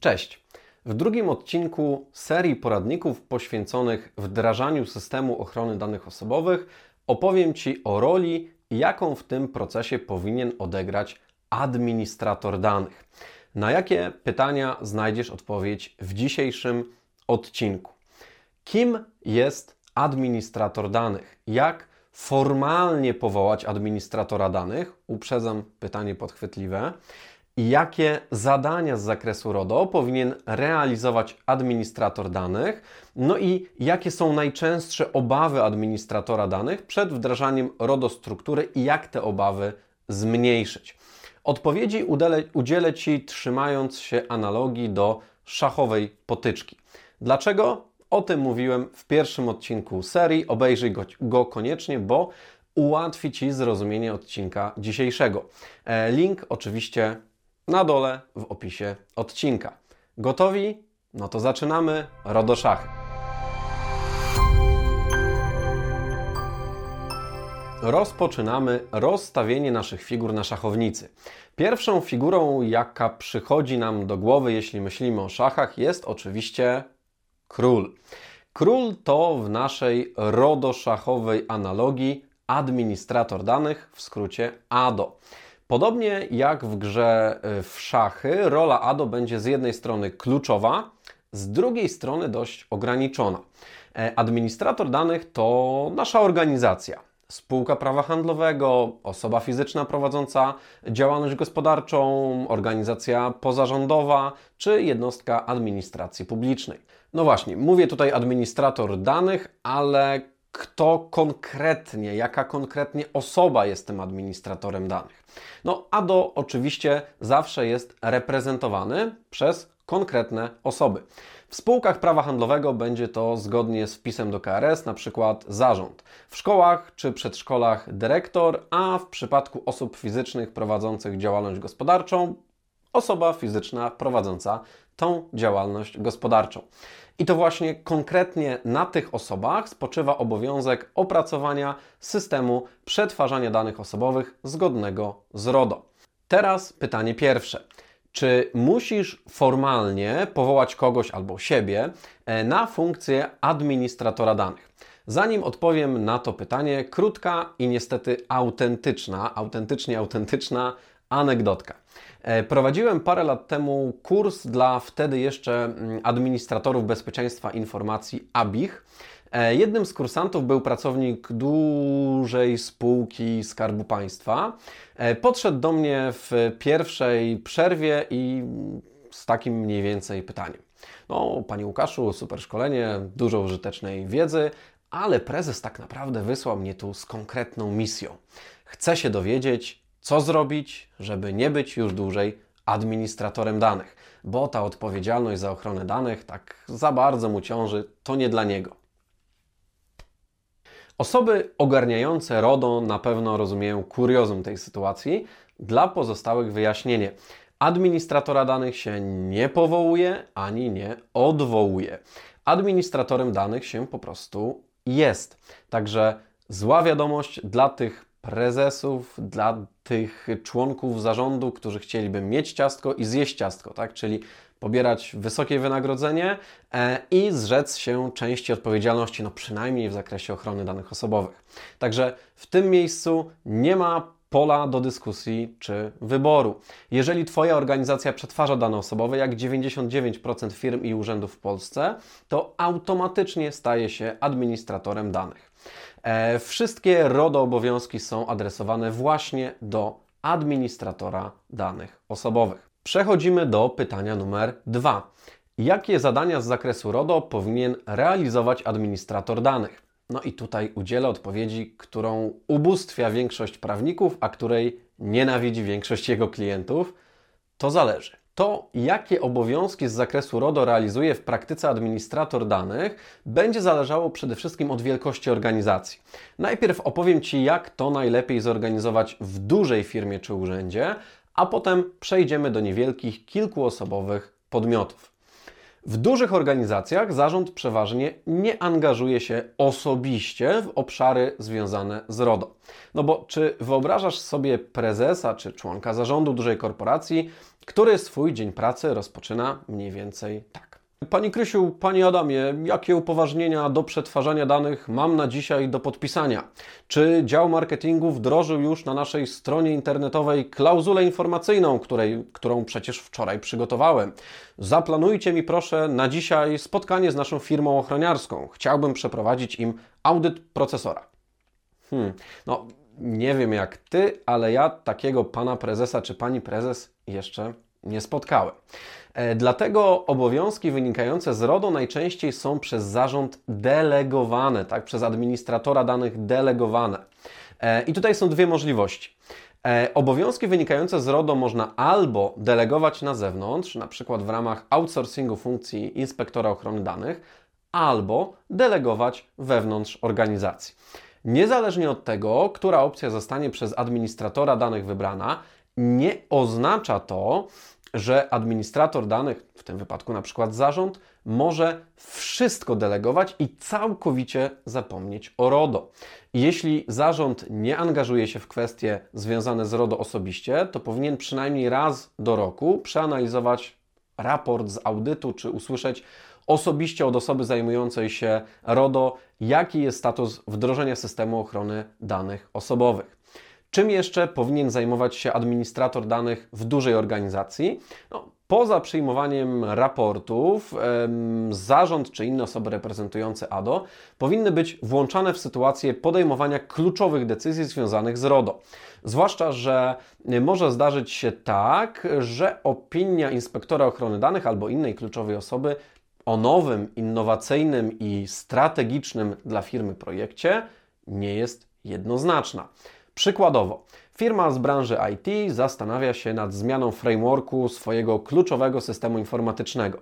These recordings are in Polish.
Cześć! W drugim odcinku serii poradników poświęconych wdrażaniu systemu ochrony danych osobowych opowiem Ci o roli, jaką w tym procesie powinien odegrać administrator danych. Na jakie pytania znajdziesz odpowiedź w dzisiejszym odcinku? Kim jest administrator danych? Jak formalnie powołać administratora danych? Uprzedzam pytanie podchwytliwe jakie zadania z zakresu RODO powinien realizować administrator danych, no i jakie są najczęstsze obawy administratora danych przed wdrażaniem RODO struktury i jak te obawy zmniejszyć. Odpowiedzi udzielę, udzielę Ci trzymając się analogii do szachowej potyczki. Dlaczego? O tym mówiłem w pierwszym odcinku serii. Obejrzyj go, go koniecznie, bo ułatwi Ci zrozumienie odcinka dzisiejszego. E, link oczywiście na dole w opisie odcinka. Gotowi? No to zaczynamy. Rodo szachy. Rozpoczynamy rozstawienie naszych figur na szachownicy. Pierwszą figurą, jaka przychodzi nam do głowy, jeśli myślimy o szachach, jest oczywiście król. Król to w naszej rodoszachowej analogii administrator danych, w skrócie ADO. Podobnie jak w grze y, w szachy, rola ADO będzie z jednej strony kluczowa, z drugiej strony dość ograniczona. E, administrator danych to nasza organizacja. Spółka prawa handlowego, osoba fizyczna prowadząca działalność gospodarczą, organizacja pozarządowa czy jednostka administracji publicznej. No właśnie, mówię tutaj administrator danych, ale kto konkretnie, jaka konkretnie osoba jest tym administratorem danych. No, ADO oczywiście zawsze jest reprezentowany przez konkretne osoby. W spółkach prawa handlowego będzie to zgodnie z wpisem do KRS, na przykład zarząd. W szkołach czy przedszkolach dyrektor, a w przypadku osób fizycznych prowadzących działalność gospodarczą osoba fizyczna prowadząca tą działalność gospodarczą. I to właśnie konkretnie na tych osobach spoczywa obowiązek opracowania systemu przetwarzania danych osobowych zgodnego z RODO. Teraz pytanie pierwsze. Czy musisz formalnie powołać kogoś albo siebie e, na funkcję administratora danych? Zanim odpowiem na to pytanie, krótka i niestety autentyczna, autentycznie autentyczna anegdotka. E, prowadziłem parę lat temu kurs dla wtedy jeszcze mm, administratorów bezpieczeństwa informacji ABIH. E, jednym z kursantów był pracownik dużej spółki Skarbu Państwa. E, podszedł do mnie w pierwszej przerwie i z takim mniej więcej pytaniem. No, Panie Łukaszu, super szkolenie, dużo użytecznej wiedzy, ale prezes tak naprawdę wysłał mnie tu z konkretną misją. Chcę się dowiedzieć, co zrobić, żeby nie być już dłużej administratorem danych, bo ta odpowiedzialność za ochronę danych tak za bardzo mu ciąży, to nie dla niego. Osoby ogarniające RODO na pewno rozumieją kuriozum tej sytuacji. Dla pozostałych wyjaśnienie. Administratora danych się nie powołuje ani nie odwołuje. Administratorem danych się po prostu jest. Także zła wiadomość dla tych prezesów, dla tych członków zarządu, którzy chcieliby mieć ciastko i zjeść ciastko, tak? Czyli pobierać wysokie wynagrodzenie e, i zrzec się części odpowiedzialności, no przynajmniej w zakresie ochrony danych osobowych. Także w tym miejscu nie ma pola do dyskusji czy wyboru. Jeżeli Twoja organizacja przetwarza dane osobowe, jak 99% firm i urzędów w Polsce, to automatycznie staje się administratorem danych. E, wszystkie RODO obowiązki są adresowane właśnie do administratora danych osobowych. Przechodzimy do pytania numer dwa. Jakie zadania z zakresu RODO powinien realizować administrator danych? No i tutaj udzielę odpowiedzi, którą ubóstwia większość prawników, a której nienawidzi większość jego klientów. To zależy. To, jakie obowiązki z zakresu RODO realizuje w praktyce administrator danych, będzie zależało przede wszystkim od wielkości organizacji. Najpierw opowiem Ci, jak to najlepiej zorganizować w dużej firmie czy urzędzie, a potem przejdziemy do niewielkich, kilkuosobowych podmiotów. W dużych organizacjach zarząd przeważnie nie angażuje się osobiście w obszary związane z RODO. No bo czy wyobrażasz sobie prezesa czy członka zarządu dużej korporacji, który swój dzień pracy rozpoczyna mniej więcej tak? Pani Krysiu, Panie Adamie, jakie upoważnienia do przetwarzania danych mam na dzisiaj do podpisania? Czy dział marketingu wdrożył już na naszej stronie internetowej klauzulę informacyjną, której, którą przecież wczoraj przygotowałem? Zaplanujcie mi proszę na dzisiaj spotkanie z naszą firmą ochroniarską. Chciałbym przeprowadzić im audyt procesora. Hmm, no nie wiem jak Ty, ale ja takiego pana prezesa czy pani prezes jeszcze nie spotkałem. E, dlatego obowiązki wynikające z RODO najczęściej są przez zarząd delegowane, tak, przez administratora danych delegowane. E, I tutaj są dwie możliwości. E, obowiązki wynikające z RODO można albo delegować na zewnątrz, na przykład w ramach outsourcingu funkcji inspektora ochrony danych, albo delegować wewnątrz organizacji. Niezależnie od tego, która opcja zostanie przez administratora danych wybrana, nie oznacza to, że administrator danych, w tym wypadku na przykład zarząd, może wszystko delegować i całkowicie zapomnieć o RODO. Jeśli zarząd nie angażuje się w kwestie związane z RODO osobiście, to powinien przynajmniej raz do roku przeanalizować raport z audytu, czy usłyszeć osobiście od osoby zajmującej się RODO, jaki jest status wdrożenia systemu ochrony danych osobowych. Czym jeszcze powinien zajmować się administrator danych w dużej organizacji? No, poza przyjmowaniem raportów, zarząd czy inne osoby reprezentujące ADO powinny być włączane w sytuację podejmowania kluczowych decyzji związanych z RODO. Zwłaszcza, że może zdarzyć się tak, że opinia inspektora ochrony danych albo innej kluczowej osoby o nowym, innowacyjnym i strategicznym dla firmy projekcie nie jest jednoznaczna. Przykładowo, firma z branży IT zastanawia się nad zmianą frameworku swojego kluczowego systemu informatycznego.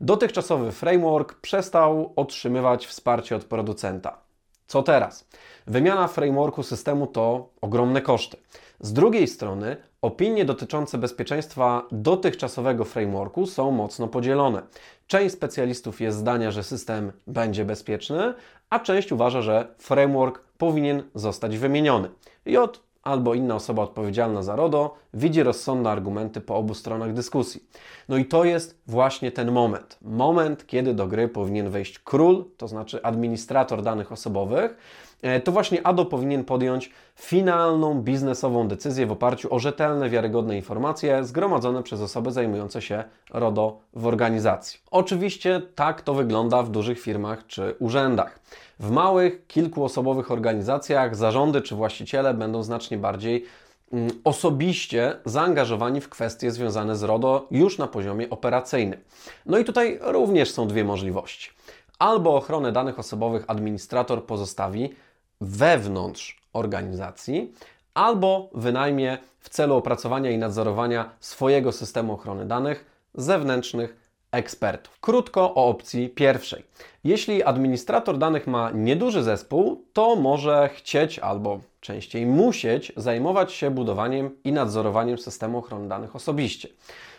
Dotychczasowy framework przestał otrzymywać wsparcie od producenta. Co teraz? Wymiana frameworku systemu to ogromne koszty. Z drugiej strony, opinie dotyczące bezpieczeństwa dotychczasowego frameworku są mocno podzielone. Część specjalistów jest zdania, że system będzie bezpieczny, a część uważa, że framework powinien zostać wymieniony. J albo inna osoba odpowiedzialna za RODO widzi rozsądne argumenty po obu stronach dyskusji. No i to jest właśnie ten moment. Moment, kiedy do gry powinien wejść król, to znaczy administrator danych osobowych. E, to właśnie ADO powinien podjąć finalną biznesową decyzję w oparciu o rzetelne, wiarygodne informacje zgromadzone przez osoby zajmujące się RODO w organizacji. Oczywiście tak to wygląda w dużych firmach czy urzędach. W małych, kilkuosobowych organizacjach zarządy czy właściciele będą znacznie bardziej mm, osobiście zaangażowani w kwestie związane z RODO już na poziomie operacyjnym. No i tutaj również są dwie możliwości. Albo ochronę danych osobowych administrator pozostawi wewnątrz organizacji, albo wynajmie w celu opracowania i nadzorowania swojego systemu ochrony danych zewnętrznych ekspertów. Krótko o opcji pierwszej. Jeśli administrator danych ma nieduży zespół, to może chcieć albo częściej musieć zajmować się budowaniem i nadzorowaniem systemu ochrony danych osobiście.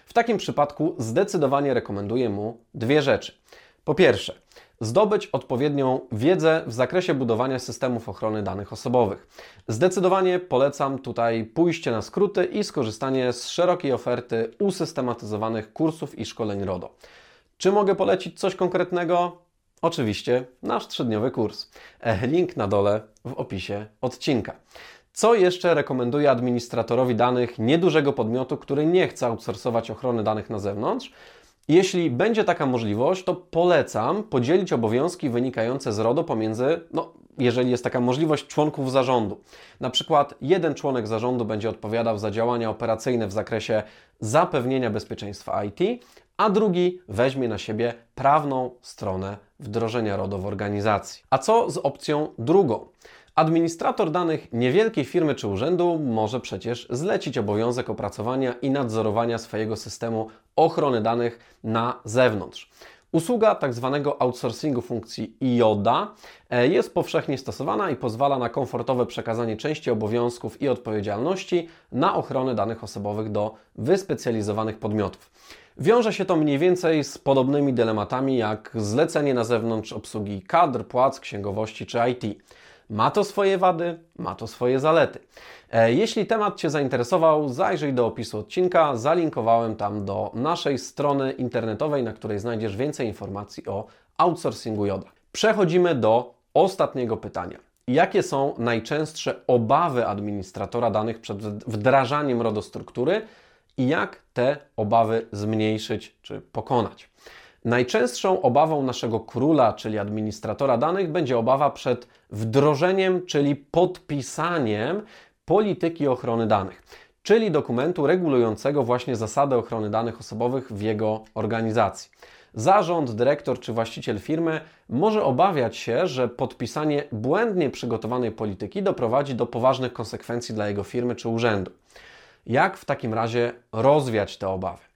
W takim przypadku zdecydowanie rekomenduję mu dwie rzeczy. Po pierwsze, zdobyć odpowiednią wiedzę w zakresie budowania systemów ochrony danych osobowych. Zdecydowanie polecam tutaj pójście na skróty i skorzystanie z szerokiej oferty usystematyzowanych kursów i szkoleń RODO. Czy mogę polecić coś konkretnego? Oczywiście nasz trzydniowy kurs. E, link na dole w opisie odcinka. Co jeszcze rekomenduję administratorowi danych niedużego podmiotu, który nie chce outsourcować ochrony danych na zewnątrz? Jeśli będzie taka możliwość, to polecam podzielić obowiązki wynikające z RODO pomiędzy, no, jeżeli jest taka możliwość, członków zarządu. Na przykład jeden członek zarządu będzie odpowiadał za działania operacyjne w zakresie zapewnienia bezpieczeństwa IT, a drugi weźmie na siebie prawną stronę wdrożenia RODO w organizacji. A co z opcją drugą? Administrator danych niewielkiej firmy czy urzędu może przecież zlecić obowiązek opracowania i nadzorowania swojego systemu ochrony danych na zewnątrz. Usługa tzw. Tak outsourcingu funkcji IODA e, jest powszechnie stosowana i pozwala na komfortowe przekazanie części obowiązków i odpowiedzialności na ochronę danych osobowych do wyspecjalizowanych podmiotów. Wiąże się to mniej więcej z podobnymi dylematami jak zlecenie na zewnątrz obsługi kadr, płac, księgowości czy IT. Ma to swoje wady, ma to swoje zalety. E, jeśli temat Cię zainteresował, zajrzyj do opisu odcinka. Zalinkowałem tam do naszej strony internetowej, na której znajdziesz więcej informacji o outsourcingu JODA. Przechodzimy do ostatniego pytania. Jakie są najczęstsze obawy administratora danych przed wdrażaniem RODO-struktury i jak te obawy zmniejszyć czy pokonać? Najczęstszą obawą naszego króla, czyli administratora danych, będzie obawa przed wdrożeniem, czyli podpisaniem polityki ochrony danych, czyli dokumentu regulującego właśnie zasady ochrony danych osobowych w jego organizacji. Zarząd, dyrektor czy właściciel firmy może obawiać się, że podpisanie błędnie przygotowanej polityki doprowadzi do poważnych konsekwencji dla jego firmy czy urzędu. Jak w takim razie rozwiać te obawy?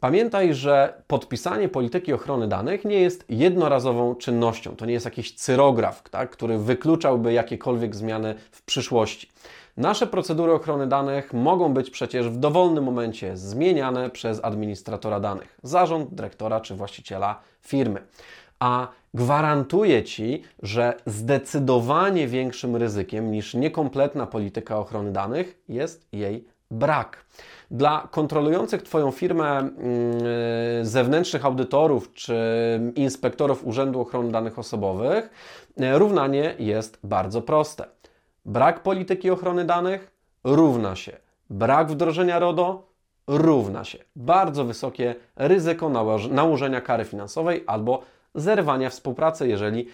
Pamiętaj, że podpisanie polityki ochrony danych nie jest jednorazową czynnością. To nie jest jakiś cyrograf, tak, który wykluczałby jakiekolwiek zmiany w przyszłości. Nasze procedury ochrony danych mogą być przecież w dowolnym momencie zmieniane przez administratora danych, zarząd, dyrektora czy właściciela firmy. A gwarantuję Ci, że zdecydowanie większym ryzykiem niż niekompletna polityka ochrony danych jest jej brak. Dla kontrolujących Twoją firmę mm, zewnętrznych audytorów czy inspektorów Urzędu Ochrony Danych Osobowych równanie jest bardzo proste. Brak polityki ochrony danych równa się brak wdrożenia RODO równa się bardzo wysokie ryzyko nałożenia kary finansowej albo zerwania współpracy, jeżeli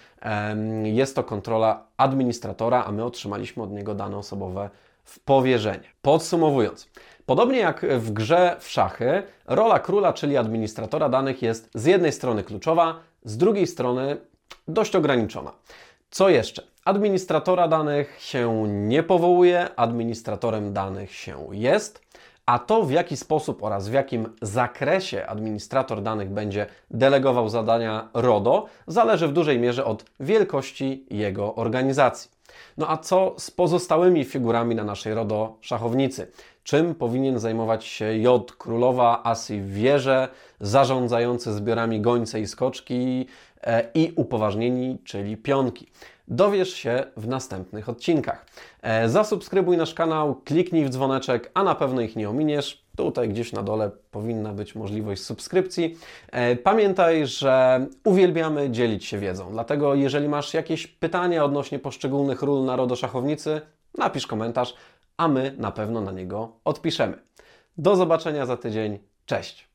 jest to kontrola administratora, a my otrzymaliśmy od niego dane osobowe w powierzenie. Podsumowując, podobnie jak w grze w szachy, rola króla, czyli administratora danych jest z jednej strony kluczowa, z drugiej strony dość ograniczona. Co jeszcze? Administratora danych się nie powołuje, administratorem danych się jest, a to w jaki sposób oraz w jakim zakresie administrator danych będzie delegował zadania RODO zależy w dużej mierze od wielkości jego organizacji. No a co z pozostałymi figurami na naszej RODO szachownicy? Czym powinien zajmować się J, królowa, asy w wieże, zarządzający zbiorami gońce i skoczki e, i upoważnieni, czyli pionki? Dowiesz się w następnych odcinkach. E, zasubskrybuj nasz kanał, kliknij w dzwoneczek, a na pewno ich nie ominiesz. Tutaj gdzieś na dole powinna być możliwość subskrypcji. E, pamiętaj, że uwielbiamy dzielić się wiedzą. Dlatego jeżeli masz jakieś pytania odnośnie poszczególnych ról narodoszachownicy, napisz komentarz, a my na pewno na niego odpiszemy. Do zobaczenia za tydzień. Cześć!